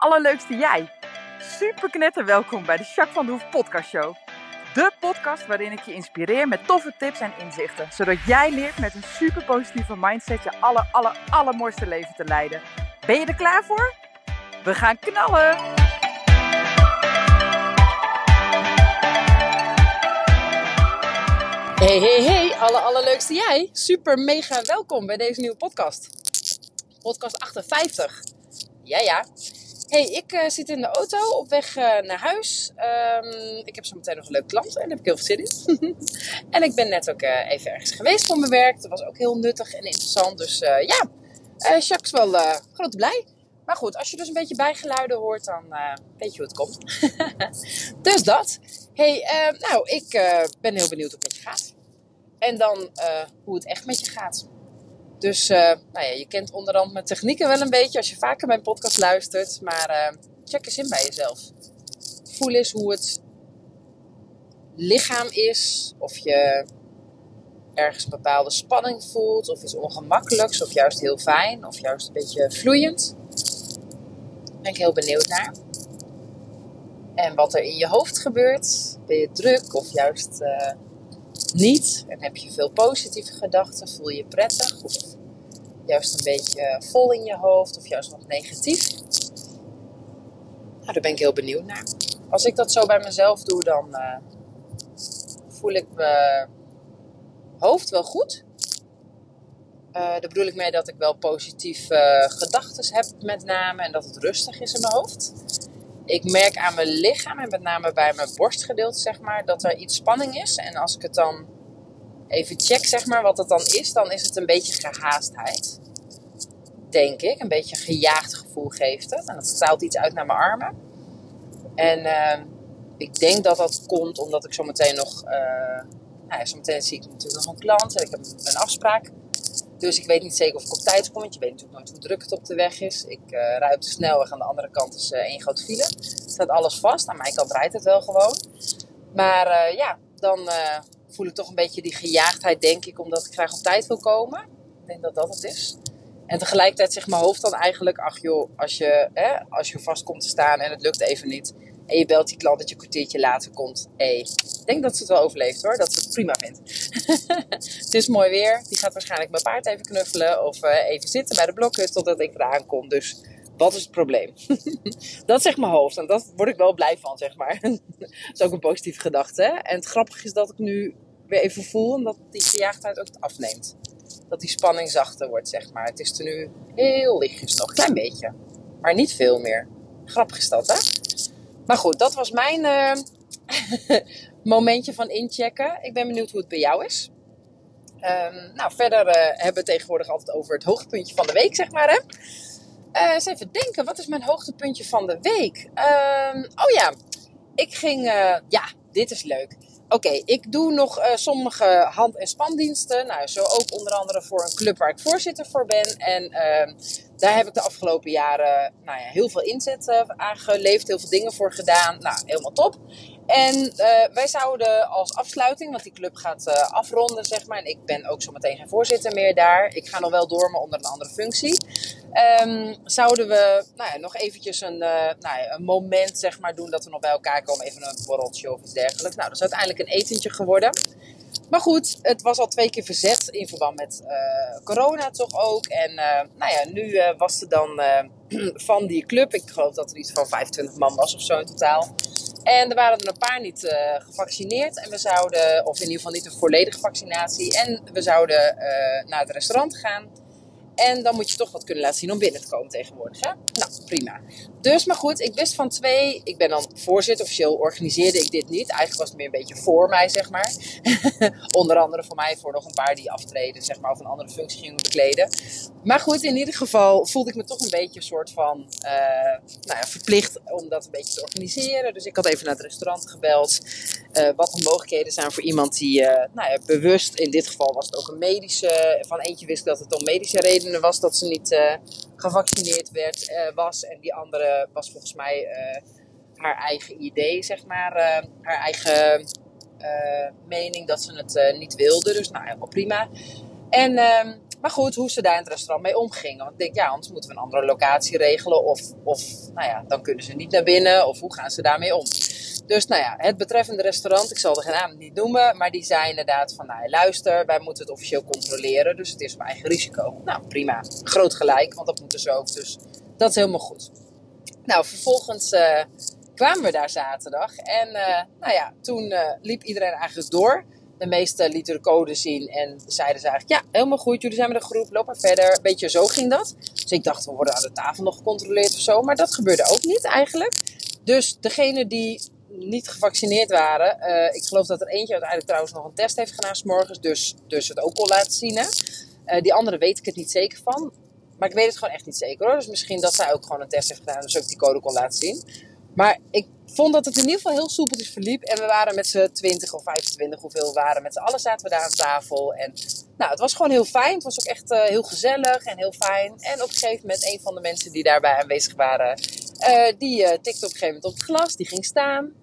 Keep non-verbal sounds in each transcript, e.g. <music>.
allerleukste jij. Super knetter welkom bij de Jacques van de Hoef podcast show. De podcast waarin ik je inspireer met toffe tips en inzichten. Zodat jij leert met een super positieve mindset je aller, aller, allermooiste leven te leiden. Ben je er klaar voor? We gaan knallen! Hey, hey, hey, alle allerleukste jij. Super mega welkom bij deze nieuwe podcast. Podcast 58. Ja, ja. Hey, ik uh, zit in de auto op weg uh, naar huis. Um, ik heb zo meteen nog een leuk klant en daar heb ik heel veel zin in. <laughs> en ik ben net ook uh, even ergens geweest voor mijn werk. Dat was ook heel nuttig en interessant. Dus ja, Jacques wel groot blij. Maar goed, als je dus een beetje bijgeluiden hoort, dan weet je hoe het komt. <laughs> dus dat. Hey, nou, ik ben heel benieuwd hoe het je gaat. En dan hoe het echt met je gaat. Dus uh, nou ja, je kent onderhand mijn technieken wel een beetje als je vaker mijn podcast luistert. Maar uh, check eens in bij jezelf. Voel eens hoe het lichaam is. Of je ergens een bepaalde spanning voelt. Of iets ongemakkelijks. Of juist heel fijn. Of juist een beetje vloeiend. Daar ben ik heel benieuwd naar. En wat er in je hoofd gebeurt. Ben je druk of juist... Uh, niet? En heb je veel positieve gedachten? Voel je prettig? Of juist een beetje vol in je hoofd? Of juist wat negatief? Nou, daar ben ik heel benieuwd naar. Als ik dat zo bij mezelf doe, dan uh, voel ik mijn hoofd wel goed. Uh, daar bedoel ik mee dat ik wel positieve uh, gedachten heb met name. En dat het rustig is in mijn hoofd ik merk aan mijn lichaam en met name bij mijn borstgedeelte, zeg maar, dat er iets spanning is. En als ik het dan even check, zeg maar, wat het dan is, dan is het een beetje gehaastheid. Denk ik. Een beetje een gejaagd gevoel geeft het. En dat straalt iets uit naar mijn armen. En uh, ik denk dat dat komt omdat ik zometeen nog. Uh, nou zometeen zie ik natuurlijk nog een klant en ik heb een afspraak. Dus ik weet niet zeker of ik op tijd kom, want je weet natuurlijk nooit hoe druk het op de weg is. Ik uh, rijd op de snelweg, aan de andere kant is uh, één grote file. Staat alles vast, aan mijn kant rijdt het wel gewoon. Maar ja, dan voel ik toch een beetje die gejaagdheid, denk ik, omdat ik graag op tijd wil komen. Ik denk dat dat het is. En tegelijkertijd zegt mijn hoofd dan eigenlijk, ach joh, als je, hè, als je vast komt te staan en het lukt even niet en je belt die klant dat je een kwartiertje later komt. Hey, ik denk dat ze het wel overleeft hoor. Dat ze het prima vindt. <laughs> het is mooi weer. Die gaat waarschijnlijk mijn paard even knuffelen. Of uh, even zitten bij de blokhut totdat ik eraan kom. Dus wat is het probleem? <laughs> dat zegt mijn hoofd. En dat word ik wel blij van, zeg maar. <laughs> dat is ook een positieve gedachte. En het grappige is dat ik nu weer even voel. Dat die gejaagdheid ook afneemt. Dat die spanning zachter wordt, zeg maar. Het is er nu heel lichtjes nog. Klein beetje. Maar niet veel meer. Grappig is dat, hè? Maar goed, dat was mijn uh, <laughs> momentje van inchecken. Ik ben benieuwd hoe het bij jou is. Um, nou, verder uh, hebben we tegenwoordig altijd over het hoogtepuntje van de week, zeg maar. Hè? Uh, eens even denken, wat is mijn hoogtepuntje van de week? Um, oh ja, ik ging... ja, dit is leuk. Oké, ik doe nog uh, sommige hand- en spandiensten. Nou, zo ook onder andere voor een club waar ik voorzitter voor ben. En uh, daar heb ik de afgelopen jaren nou ja, heel veel inzet uh, aan geleverd, heel veel dingen voor gedaan. Nou, helemaal top. En wij zouden als afsluiting, want die club gaat afronden, zeg maar. En ik ben ook zo meteen geen voorzitter meer daar. Ik ga nog wel door, maar onder een andere functie. Um, zouden we nou ja, nog eventjes een, uh, nou ja, een moment zeg maar, doen dat we nog bij elkaar komen. Even een borreltje of iets dergelijks. Nou, dat is uiteindelijk een etentje geworden. Maar goed, het was al twee keer verzet in verband met uh, corona toch ook. En uh, nou ja, nu was er dan <clears throat> van die club, ik geloof dat er iets van 25 man was of zo in totaal. En er waren er een paar niet gevaccineerd. En we zouden, of in ieder geval niet een volledige vaccinatie. En we zouden naar het restaurant gaan. En dan moet je toch wat kunnen laten zien om binnen te komen tegenwoordig. Hè? Nou, prima. Dus, maar goed, ik wist van twee. Ik ben dan voorzitter. Officieel organiseerde ik dit niet. Eigenlijk was het meer een beetje voor mij, zeg maar. <laughs> Onder andere voor mij, voor nog een paar die aftreden, zeg maar, of een andere functie gingen bekleden. Maar goed, in ieder geval voelde ik me toch een beetje een soort van uh, nou ja, verplicht om dat een beetje te organiseren. Dus ik had even naar het restaurant gebeld. Uh, wat de mogelijkheden zijn voor iemand die uh, nou ja, bewust, in dit geval was het ook een medische. Van eentje wist ik dat het om medische redenen was dat ze niet uh, gevaccineerd werd, uh, was. En die andere was volgens mij uh, haar eigen idee, zeg maar. haar eigen mening dat ze het niet wilde. Dus nou, helemaal prima. En ehm, Maar goed, hoe ze daar in het restaurant mee omgingen. Want ik denk, ja, anders moeten we een andere locatie regelen. Of, of nou ja, dan kunnen ze niet naar binnen. Of hoe gaan ze daarmee om? Dus nou ja, het betreffende restaurant, ik zal de naam niet noemen. Maar die zei inderdaad van, nou luister, wij moeten het officieel controleren. Dus het is op eigen risico. Nou, prima. Groot gelijk, want dat moeten ze ook. Dus dat is helemaal goed. Nou, vervolgens uh, kwamen we daar zaterdag. En uh, nou ja, toen uh, liep iedereen eigenlijk door. De meesten lieten de code zien en zeiden ze eigenlijk: Ja, helemaal goed, jullie zijn met een groep, loop maar verder. Beetje zo ging dat. Dus ik dacht, we worden aan de tafel nog gecontroleerd of zo. Maar dat gebeurde ook niet eigenlijk. Dus degene die niet gevaccineerd waren, uh, ik geloof dat er eentje uiteindelijk trouwens nog een test heeft gedaan s morgens, dus, dus het ook kon laten zien. Uh, die andere weet ik het niet zeker van. Maar ik weet het gewoon echt niet zeker hoor. Dus misschien dat zij ook gewoon een test heeft gedaan, dus ook die code kon laten zien. Maar ik vond dat het in ieder geval heel soepeltjes verliep. En we waren met z'n 20 of 25, hoeveel we waren. Met z'n allen zaten we daar aan tafel. En nou, het was gewoon heel fijn. Het was ook echt uh, heel gezellig en heel fijn. En op een gegeven moment, een van de mensen die daarbij aanwezig waren, die tikte op een gegeven moment op het glas. Die ging staan.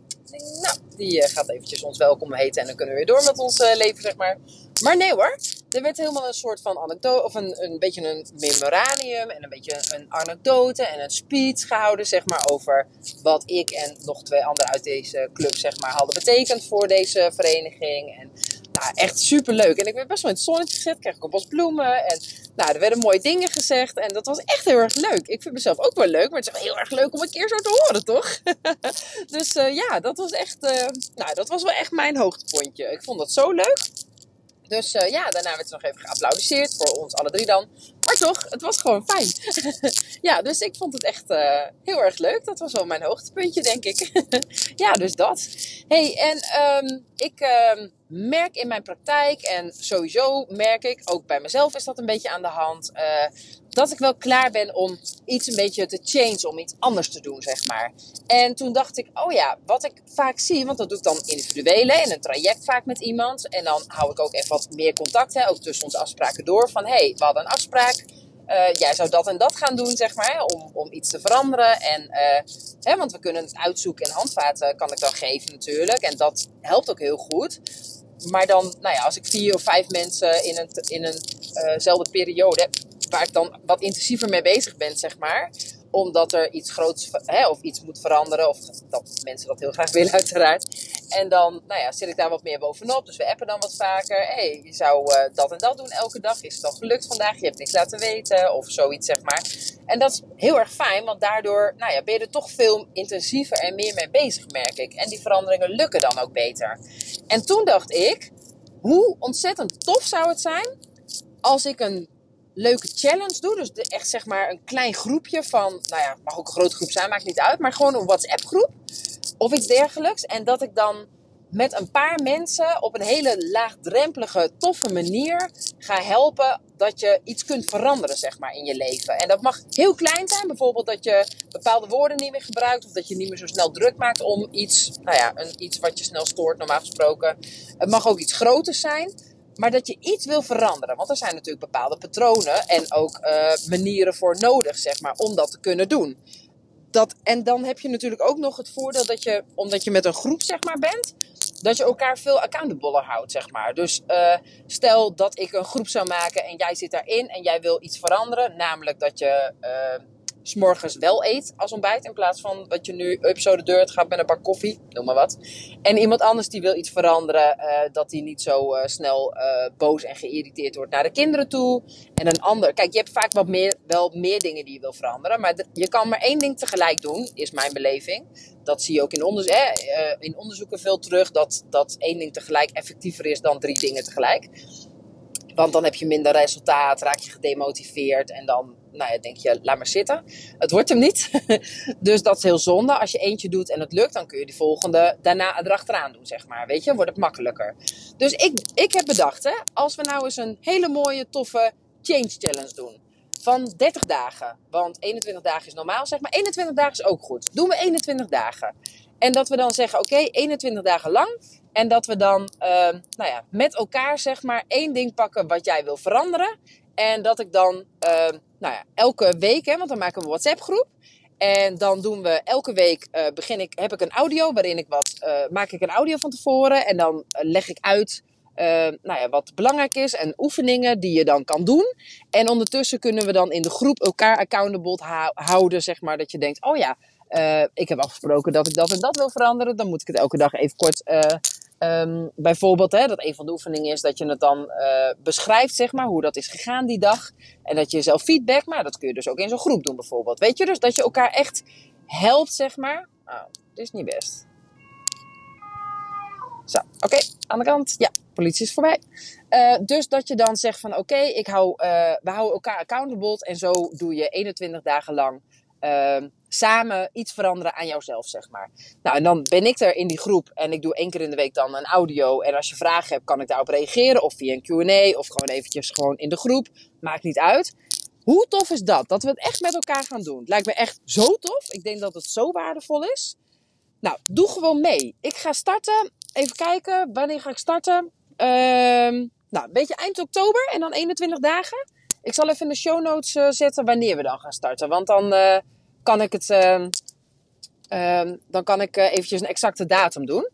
Nou, die gaat eventjes ons welkom heten en dan kunnen we weer door met ons leven, zeg maar. Maar nee hoor, er werd helemaal een soort van anekdote, of een, een beetje een memoranium en een beetje een anekdote en een speech gehouden, zeg maar, over wat ik en nog twee anderen uit deze club, zeg maar, hadden betekend voor deze vereniging. En nou, echt super leuk. En ik werd best wel in het zonnetje gezet, kreeg ik een bos bloemen en nou, er werden mooie dingen gezegd en dat was echt heel erg leuk. Ik vind mezelf ook wel leuk, maar het is heel erg leuk om een keer zo te horen, toch? <laughs> dus uh, ja, dat was echt, uh, nou, dat was wel echt mijn hoogtepuntje. Ik vond dat zo leuk. Dus uh, ja, daarna werd er nog even geapplaudiseerd voor ons alle drie dan. Maar toch, het was gewoon fijn. <laughs> ja, dus ik vond het echt uh, heel erg leuk. Dat was wel mijn hoogtepuntje, denk ik. <laughs> ja, dus dat. hey, en um, ik um, merk in mijn praktijk en sowieso merk ik, ook bij mezelf is dat een beetje aan de hand, uh, dat ik wel klaar ben om iets een beetje te change, om iets anders te doen, zeg maar. En toen dacht ik, oh ja, wat ik vaak zie, want dat doe ik dan individueel in een traject vaak met iemand. En dan hou ik ook even wat meer contact, hè, ook tussen onze afspraken door. Van hé, hey, we hadden een afspraak. Uh, jij zou dat en dat gaan doen, zeg maar, om, om iets te veranderen. En, uh, hè, want we kunnen het uitzoeken en handvaten kan ik dan geven natuurlijk. En dat helpt ook heel goed. Maar dan, nou ja, als ik vier of vijf mensen in een, in eenzelfde uh periode waar ik dan wat intensiever mee bezig ben, zeg maar. Omdat er iets groots hè, of iets moet veranderen. Of dat mensen dat heel graag <laughs> willen, uiteraard. En dan nou ja, zit ik daar wat meer bovenop. Dus we appen dan wat vaker. Hé, hey, je zou uh, dat en dat doen elke dag. Is het dan gelukt vandaag? Je hebt niks laten weten. Of zoiets, zeg maar. En dat is heel erg fijn. Want daardoor nou ja, ben je er toch veel intensiever en meer mee bezig, merk ik. En die veranderingen lukken dan ook beter. En toen dacht ik, hoe ontzettend tof zou het zijn als ik een leuke challenge doe. Dus echt zeg maar een klein groepje van, nou ja, mag ook een grote groep zijn, maakt niet uit. Maar gewoon een WhatsApp groep of iets dergelijks. En dat ik dan met een paar mensen op een hele laagdrempelige, toffe manier ga helpen dat je iets kunt veranderen, zeg maar, in je leven. En dat mag heel klein zijn. Bijvoorbeeld dat je bepaalde woorden niet meer gebruikt. Of dat je niet meer zo snel druk maakt om iets, nou ja, een, iets wat je snel stoort, normaal gesproken. Het mag ook iets groters zijn. Maar dat je iets wil veranderen. Want er zijn natuurlijk bepaalde patronen en ook uh, manieren voor nodig, zeg maar, om dat te kunnen doen. Dat, en dan heb je natuurlijk ook nog het voordeel dat je, omdat je met een groep, zeg maar, bent, dat je elkaar veel accountable houdt, zeg maar. Dus uh, stel dat ik een groep zou maken en jij zit daarin en jij wil iets veranderen. Namelijk dat je uh, s'morgens wel eet als ontbijt. In plaats van wat je nu up zo de deur het gaat met een bak koffie, noem maar wat. En iemand anders die wil iets veranderen, uh, dat die niet zo uh, snel uh, boos en geïrriteerd wordt naar de kinderen toe. En een ander, kijk, je hebt vaak wat meer, wel meer dingen die je wil veranderen. Maar je kan maar één ding tegelijk doen, is mijn beleving. Dat zie je ook in, onderzo in onderzoeken veel terug, dat, dat één ding tegelijk effectiever is dan drie dingen tegelijk. Want dan heb je minder resultaat, raak je gedemotiveerd en dan nou ja, denk je, laat maar zitten. Het wordt hem niet. <laughs> dus dat is heel zonde. Als je eentje doet en het lukt, dan kun je die volgende daarna erachteraan doen, zeg maar. Weet je, wordt het makkelijker. Dus ik, ik heb bedacht, hè, als we nou eens een hele mooie, toffe change challenge doen. Van 30 dagen. Want 21 dagen is normaal, zeg maar. 21 dagen is ook goed. Doen we 21 dagen. En dat we dan zeggen, oké, okay, 21 dagen lang. En dat we dan uh, nou ja, met elkaar zeg maar één ding pakken wat jij wil veranderen. En dat ik dan uh, nou ja, elke week, hè, want dan maken we een WhatsApp groep. En dan doen we elke week uh, begin ik, heb ik een audio waarin ik wat uh, maak ik een audio van tevoren. En dan leg ik uit nou ja, wat belangrijk is en oefeningen die je dan kan doen. En ondertussen kunnen we dan in de groep elkaar accountable houden, zeg maar. Dat je denkt, oh ja, ik heb afgesproken dat ik dat en dat wil veranderen. Dan moet ik het elke dag even kort Um, bijvoorbeeld, hè, dat een van de oefeningen is dat je het dan uh, beschrijft, zeg maar, hoe dat is gegaan die dag. En dat je zelf feedback, maar dat kun je dus ook in zo'n groep doen, bijvoorbeeld. Weet je, dus dat je elkaar echt helpt, zeg maar. Oh, dit is niet best. Zo, oké, aan de kant. Ja, politie is voorbij. Uh, dus dat je dan zegt van, oké, ik hou, uh, we houden elkaar accountable. En zo doe je 21 dagen lang uh, samen iets veranderen aan jouzelf, zeg maar. Nou, en dan ben ik er in die groep en ik doe één keer in de week dan een audio. En als je vragen hebt, kan ik daarop reageren. Of via een Q&A of gewoon eventjes gewoon in de groep. Maakt niet uit. Hoe tof is dat? Dat we het echt met elkaar gaan doen. Lijkt me echt zo tof. Ik denk dat het zo waardevol is. Nou, doe gewoon mee. Ik ga starten. Even kijken, wanneer ga ik starten? Ehm, nou, een beetje eind oktober en dan 21 dagen. Ik zal even in de show notes uh, zetten wanneer we dan gaan starten. Want dan uh, kan ik het. Uh, dan kan ik uh, eventjes een exacte datum doen.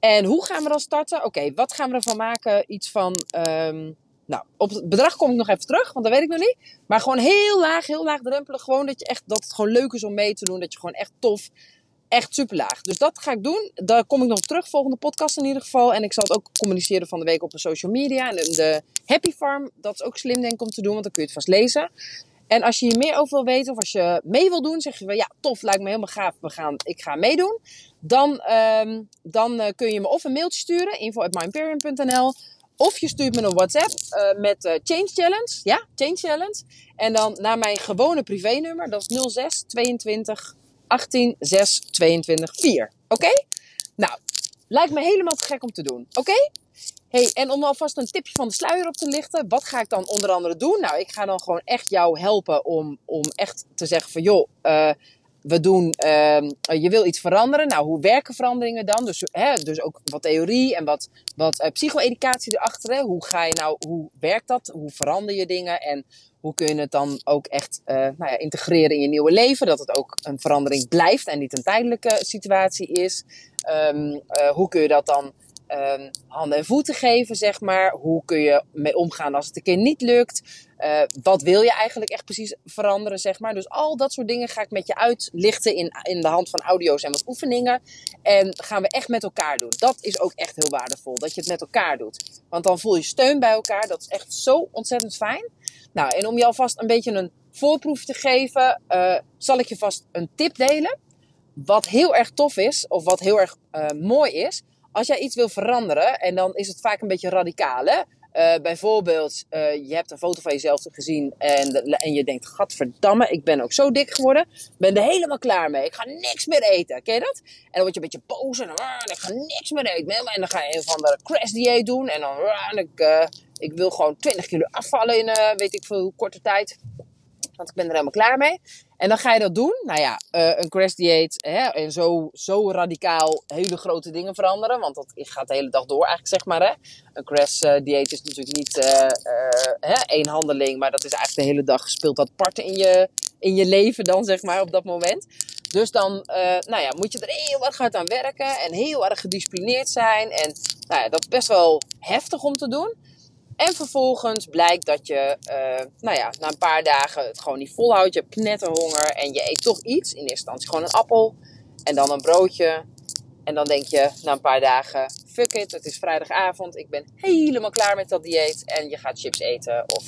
En hoe gaan we dan starten? Oké, wat gaan we ervan maken? Iets van. Um, nou, op het bedrag kom ik nog even terug, want dat weet ik nog niet. Maar gewoon heel laag, heel laagdrempelig. Gewoon dat, je echt, dat het gewoon leuk is om mee te doen. Dat je gewoon echt tof echt super laag. Dus dat ga ik doen. Daar kom ik nog terug, volgende podcast in ieder geval. En ik zal het ook communiceren van de week op de social media. En de Happy Farm, dat is ook slim denk ik om te doen, want dan kun je het vast lezen. En als je hier meer over wil weten of als je mee wil doen, zeg je van ja, tof, lijkt me helemaal gaaf, we gaan, ik ga meedoen. Dan, um, dan uh, kun je me of een mailtje sturen, info.myimperium.nl. Of je stuurt me een WhatsApp uh, met uh, Change Challenge. Ja, Change Challenge. En dan naar mijn gewone privénummer, dat is 06 22 18 6 22 4. Oké? Nou, lijkt me helemaal te gek om te doen. Oké? Hey, en om alvast een tipje van de sluier op te lichten, wat ga ik dan onder andere doen? Nou, ik ga dan gewoon echt jou helpen om, om echt te zeggen van joh, uh, we doen, uh, je wil iets veranderen. Nou, hoe werken veranderingen dan? Dus, hè, dus ook wat theorie en wat, wat uh, psycho-educatie erachter. Hè? Hoe ga je nou, hoe werkt dat? Hoe verander je dingen? En hoe kun je het dan ook echt uh, nou ja, integreren in je nieuwe leven? Dat het ook een verandering blijft en niet een tijdelijke situatie is. Um, hoe kun je dat dan um, handen en voeten geven, zeg maar. Hoe kun je mee omgaan als het een keer niet lukt? Uh, wat wil je eigenlijk echt precies veranderen, zeg maar. Dus al dat soort dingen ga ik met je uitlichten in, in de hand van audio's en wat oefeningen. En gaan we echt met elkaar doen. Dat is ook echt heel waardevol, dat je het met elkaar doet. Want dan voel je steun bij elkaar. Dat is echt zo ontzettend fijn. Nou, en om je alvast een beetje een voorproef te geven, uh, zal ik je vast een tip delen. Wat heel erg tof is, of wat heel erg uh, mooi is, als jij iets wil veranderen, en dan is het vaak een beetje radicaal. Hè? Uh, bijvoorbeeld, uh, je hebt een foto van jezelf gezien en, en je denkt, gadverdamme, ik ben ook zo dik geworden. Ben er helemaal klaar mee. Ik ga niks meer eten. Ken je dat? En dan word je een beetje boos en dan, uh, ik ga niks meer eten. En dan ga je een van de crash dieet doen en dan, en ik, uh, ik wil gewoon 20 kilo afvallen in, weet ik veel, korte tijd. Want ik ben er helemaal klaar mee. En dan ga je dat doen. Nou ja, uh, een crash dieet. Hè, en zo, zo radicaal hele grote dingen veranderen. Want dat gaat de hele dag door eigenlijk, zeg maar. Hè. Een crash uh, dieet is natuurlijk niet uh, hè, één handeling. Maar dat is eigenlijk de hele dag speelt dat parten in je, in je leven dan, zeg maar, op dat moment. Dus dan nou ja, moet je er heel erg hard aan werken. En heel erg gedisciplineerd zijn. En nou ja, dat is best wel heftig om te doen. En vervolgens blijkt dat je, uh, nou ja, na een paar dagen het gewoon niet volhoudt. Je hebt knetterhonger en je eet toch iets. In eerste instantie gewoon een appel en dan een broodje. En dan denk je na een paar dagen, fuck it, het is vrijdagavond. Ik ben helemaal klaar met dat dieet. En je gaat chips eten of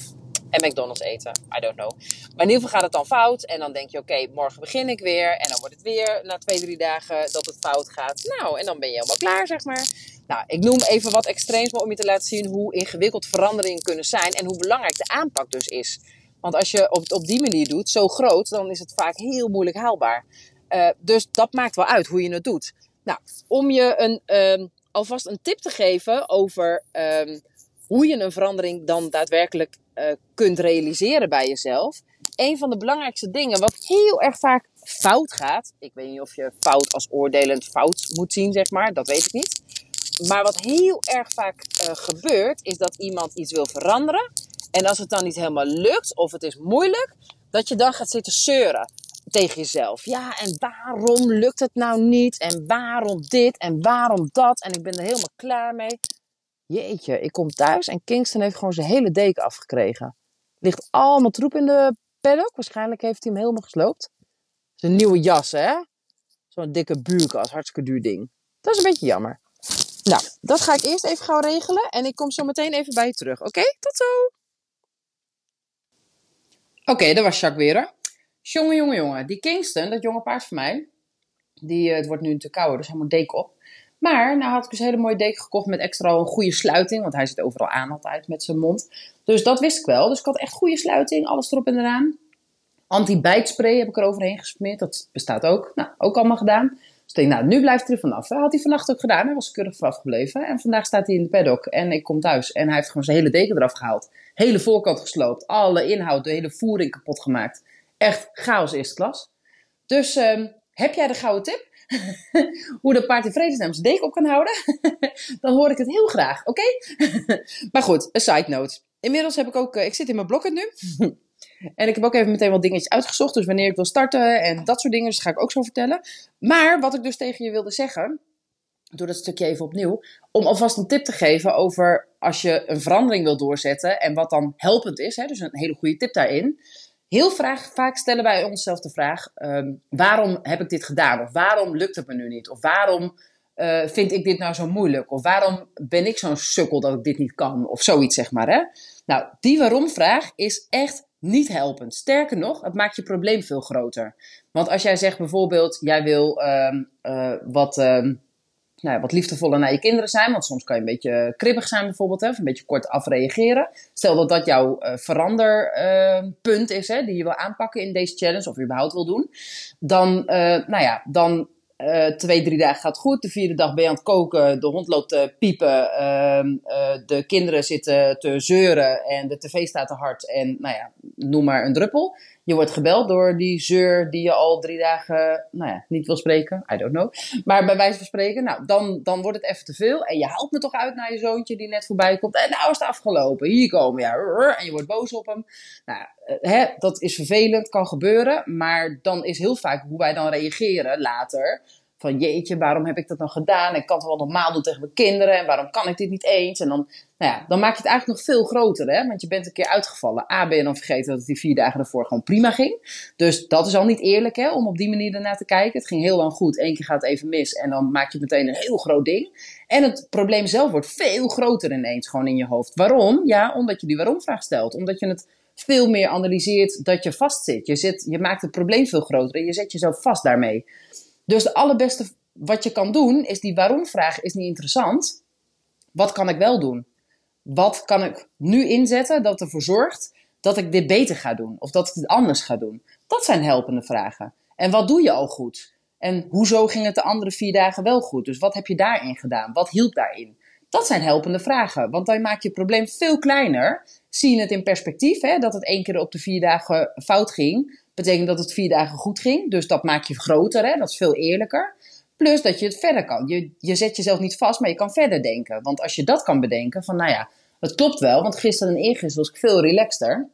en McDonald's eten. I don't know. Maar in ieder geval gaat het dan fout. En dan denk je, oké, morgen begin ik weer. En dan wordt het weer na twee, drie dagen dat het fout gaat. Nou, en dan ben je helemaal klaar, zeg maar. Nou, ik noem even wat extreems, maar om je te laten zien hoe ingewikkeld veranderingen kunnen zijn. En hoe belangrijk de aanpak dus is. Want als je op, op die manier doet, zo groot, dan is het vaak heel moeilijk haalbaar. Uh, dus dat maakt wel uit hoe je het doet. Nou, om je een, um, alvast een tip te geven over um, hoe je een verandering dan daadwerkelijk uh, kunt realiseren bij jezelf. Een van de belangrijkste dingen, wat heel erg vaak fout gaat. Ik weet niet of je fout als oordelend fout moet zien, zeg maar. Dat weet ik niet. Maar wat heel erg vaak uh, gebeurt, is dat iemand iets wil veranderen. En als het dan niet helemaal lukt, of het is moeilijk, dat je dan gaat zitten zeuren tegen jezelf. Ja, en waarom lukt het nou niet? En waarom dit? En waarom dat? En ik ben er helemaal klaar mee. Jeetje, ik kom thuis en Kingston heeft gewoon zijn hele deken afgekregen. Ligt allemaal troep in de paddock. Waarschijnlijk heeft hij hem helemaal gesloopt. Zijn nieuwe jas, hè? Zo'n dikke buurkas, hartstikke duur ding. Dat is een beetje jammer. Nou, dat ga ik eerst even gauw regelen. En ik kom zo meteen even bij je terug. Oké, tot zo! Oké, dat was Jacques weer. Jongen, jongen, jongen. Die Kingston, dat jonge paard van mij. Die, eh, het wordt nu te koud, dus hij moet deken op. Maar nou had ik dus een hele mooie deken gekocht met extra een goede sluiting. Want hij zit overal aan altijd met zijn mond. Dus dat wist ik wel. Dus ik had echt goede sluiting, alles erop en eraan. Anti-bijtspray heb ik er overheen gesmeerd. Dat bestaat ook. Nou, ook allemaal gedaan. Dus ik denk, nou, nu blijft hij er vanaf. Had hij vannacht ook gedaan. Hij was keurig vanaf gebleven. En vandaag staat hij in de paddock. En ik kom thuis. En hij heeft gewoon zijn hele deken eraf gehaald. Hele voorkant gesloopt. Alle inhoud, de hele voering kapot gemaakt. Echt chaos eerste klas. Dus uh, heb jij de gouden tip? <laughs> hoe de paard in vredesnaam zijn deken op kan houden, <laughs> dan hoor ik het heel graag, oké? <laughs> maar goed, een side note. Inmiddels heb ik ook, uh, ik zit in mijn blokken nu. en ik heb ook even meteen wat dingetjes uitgezocht. Dus wanneer ik wil starten en dat soort dingen. Dus dat ga ik ook zo vertellen. Maar wat ik dus tegen je wilde zeggen. Doe dat stukje even opnieuw. Om alvast een tip te geven over als je een verandering wil doorzetten. En wat dan helpend is. Hè, dus een hele goede tip daarin. Heel vaak stellen wij onszelf de vraag: um, waarom heb ik dit gedaan? Of waarom lukt het me nu niet? Of waarom uh, vind ik dit nou zo moeilijk? Of waarom ben ik zo'n sukkel dat ik dit niet kan? Of zoiets, zeg maar. Hè? Nou, die waarom-vraag is echt niet helpend. Sterker nog, het maakt je probleem veel groter. Want als jij zegt bijvoorbeeld: jij wil um, uh, wat. Um, nou, wat liefdevoller naar je kinderen zijn. Want soms kan je een beetje kribbig zijn bijvoorbeeld. Hè, of een beetje kort afreageren. Stel dat dat jouw uh, veranderpunt is. Hè, die je wil aanpakken in deze challenge. Of überhaupt wil doen. Dan, uh, nou ja, dan uh, twee, drie dagen gaat goed. De vierde dag ben je aan het koken. De hond loopt te piepen. Uh, de kinderen zitten te zeuren. En de tv staat te hard. En nou ja, noem maar een druppel. Je wordt gebeld door die zeur die je al drie dagen nou ja, niet wil spreken. I don't know. Maar bij wijze van spreken, nou, dan, dan wordt het even te veel. En je haalt me toch uit naar je zoontje die net voorbij komt. En nou is het afgelopen. Hier komen, ja. En je wordt boos op hem. Nou, hè, dat is vervelend, kan gebeuren. Maar dan is heel vaak hoe wij dan reageren later van jeetje, waarom heb ik dat nou gedaan? Ik kan het wel normaal doen tegen mijn kinderen. En waarom kan ik dit niet eens? En dan, nou ja, dan maak je het eigenlijk nog veel groter. Hè? Want je bent een keer uitgevallen. A, ben je dan vergeten dat het die vier dagen ervoor gewoon prima ging. Dus dat is al niet eerlijk hè, om op die manier ernaar te kijken. Het ging heel lang goed. Eén keer gaat het even mis. En dan maak je meteen een heel groot ding. En het probleem zelf wordt veel groter ineens gewoon in je hoofd. Waarom? Ja, omdat je die waarom-vraag stelt. Omdat je het veel meer analyseert dat je vastzit. Je, zit, je maakt het probleem veel groter en je zet jezelf vast daarmee. Dus de allerbeste wat je kan doen is die waarom-vraag is niet interessant. Wat kan ik wel doen? Wat kan ik nu inzetten dat ervoor zorgt dat ik dit beter ga doen? Of dat ik het anders ga doen? Dat zijn helpende vragen. En wat doe je al goed? En hoezo ging het de andere vier dagen wel goed? Dus wat heb je daarin gedaan? Wat hielp daarin? Dat zijn helpende vragen, want dan maak je het probleem veel kleiner. Zie je het in perspectief, hè, dat het één keer op de vier dagen fout ging betekent dat het vier dagen goed ging. Dus dat maakt je groter, hè? dat is veel eerlijker. Plus dat je het verder kan. Je, je zet jezelf niet vast, maar je kan verder denken. Want als je dat kan bedenken, van nou ja, het klopt wel. Want gisteren en eergisteren was ik veel relaxter.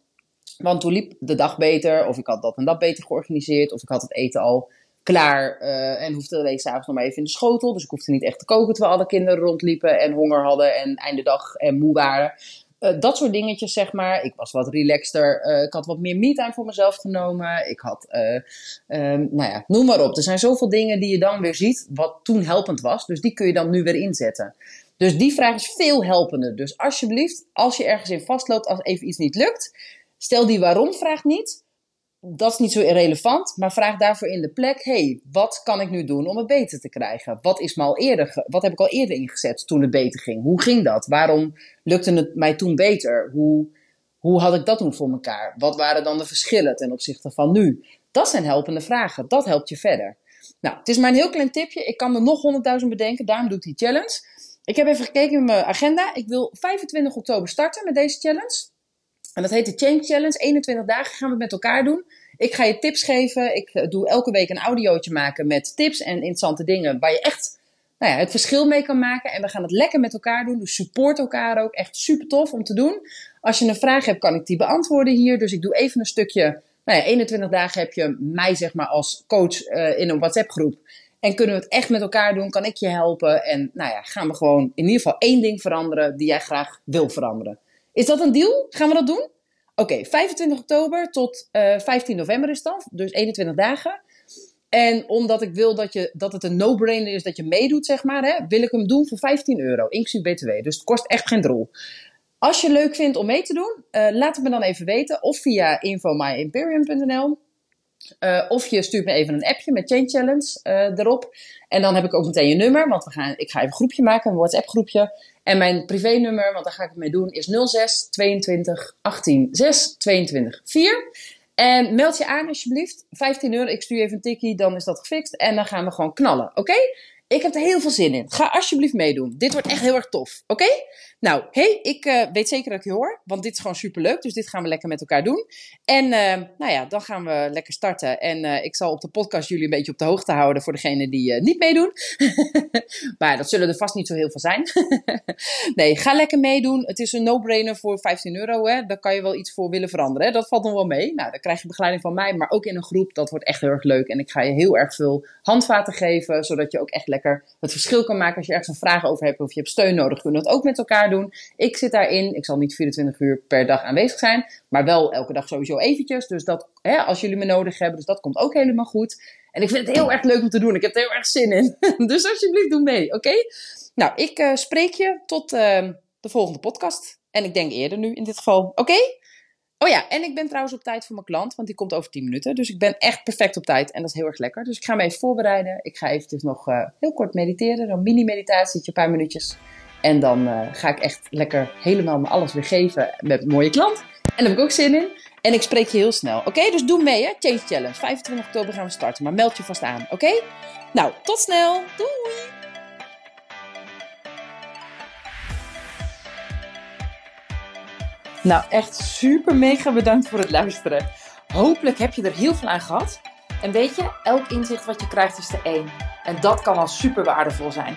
Want toen liep de dag beter, of ik had dat en dat beter georganiseerd, of ik had het eten al klaar uh, en hoefde alleen s'avonds nog maar even in de schotel. Dus ik hoefde niet echt te koken terwijl alle kinderen rondliepen en honger hadden en einde dag en moe waren. Uh, dat soort dingetjes, zeg maar. Ik was wat relaxter. Uh, ik had wat meer me-time voor mezelf genomen. Ik had, uh, um, nou ja, noem maar op. Er zijn zoveel dingen die je dan weer ziet, wat toen helpend was. Dus die kun je dan nu weer inzetten. Dus die vraag is veel helpender. Dus alsjeblieft, als je ergens in vastloopt, als even iets niet lukt, stel die waarom-vraag niet dat is niet zo irrelevant, maar vraag daarvoor in de plek: hey, wat kan ik nu doen om het beter te krijgen? Wat, is me al eerder wat heb ik al eerder ingezet toen het beter ging? Hoe ging dat? Waarom lukte het mij toen beter? Hoe, hoe had ik dat toen voor elkaar? Wat waren dan de verschillen ten opzichte van nu? Dat zijn helpende vragen. Dat helpt je verder. Nou, het is maar een heel klein tipje. Ik kan er nog honderdduizend bedenken. Daarom doe ik die challenge. Ik heb even gekeken in mijn agenda. Ik wil 25 oktober starten met deze challenge. En dat heet de Change Challenge. 21 dagen gaan we het met elkaar doen. Ik ga je tips geven. Ik eh, doe elke week een audiootje maken met tips en interessante dingen waar je echt nou ja, het verschil mee kan maken. En we gaan het lekker met elkaar doen. Dus support elkaar ook. Echt super tof om te doen. Als je een vraag hebt, kan ik die beantwoorden hier. Dus ik doe even een stukje. Nou ja, 21 dagen heb je mij zeg maar als coach uh, in een WhatsApp groep. En kunnen we het echt met elkaar doen? Kan ik je helpen? En nou ja, gaan we gewoon in ieder geval één ding veranderen die jij graag wil veranderen. Is dat een deal? Gaan we dat doen? Oké, 25 oktober tot uh, eh, 15 november is dat. Dus 21 dagen. En omdat ik wil dat, je, dat het een no-brainer is dat je meedoet, zeg maar, hè, wil ik hem doen voor 15 euro, inclusief BTW. Dus het kost echt geen drol. Als je leuk vindt om mee te doen, uh, laat het me dan even weten. Of via infomyimperium.nl. Uh, of je stuurt me even een appje met Change Challenge uh, erop. En dan heb ik ook meteen je nummer, want we gaan, ik ga even een groepje maken, een WhatsApp groepje. En mijn privé-nummer, want daar ga ik het mee doen, is 06 22 18 6 22 4. En meld je aan alsjeblieft. 15 euro, ik stuur even een tikkie, dan is dat gefixt. En dan gaan we gewoon knallen, oké? Ik heb er heel veel zin in. Ga alsjeblieft meedoen. Dit wordt echt heel erg tof. Oké? Nou, hey, ik uh, weet zeker dat ik je hoor. Want dit is gewoon super leuk. Dus dit gaan we lekker met elkaar doen. En uh, nou ja, dan gaan we lekker starten. En uh, ik zal op de podcast jullie een beetje op de hoogte houden voor degenen die niet meedoen. <laughs> maar dat zullen er vast niet zo heel veel zijn. <laughs> nee, ga lekker meedoen. Het is een no-brainer voor 15 euro. Hè? Daar kan je wel iets voor willen veranderen. Hè? Dat valt nog wel mee. Nou, dan krijg je begeleiding van mij, maar ook in een groep. Dat wordt echt heel erg leuk. En ik ga je heel erg veel handvaten geven, zodat je ook echt lekker het verschil kan maken als je ergens een vraag over hebt of je hebt steun nodig. Kunnen we dat ook met elkaar doen. Ik zit daarin. Ik zal niet 24 uur per dag aanwezig zijn, maar wel elke dag sowieso eventjes. Dus dat, hè, als jullie me nodig hebben, dus dat komt ook helemaal goed. En ik vind het heel erg leuk om te doen. Ik heb er heel erg zin in. <laughs> dus alsjeblieft, doe mee, oké? Nou, ik uh, spreek je tot uh, de volgende podcast. En ik denk eerder nu in dit geval. Oké? Oh ja, en ik ben trouwens op tijd voor mijn klant, want die komt over 10 minuten. Dus ik ben echt perfect op tijd en dat is heel erg lekker. Dus ik ga me even voorbereiden. Ik ga eventjes nog uh, heel kort mediteren, een mini-meditatie, een paar minuutjes. En dan uh, ga ik echt lekker helemaal me alles weer geven met een mooie klant. En daar heb ik ook zin in. En ik spreek je heel snel. Oké, dus doe mee hè. Change Challenge. 25 oktober gaan we starten. Maar meld je vast aan. Oké? Nou, tot snel. Doei! Nou, echt super mega bedankt voor het luisteren. Hopelijk heb je er heel veel aan gehad. En weet je, elk inzicht wat je krijgt is de één. En dat kan al super waardevol zijn.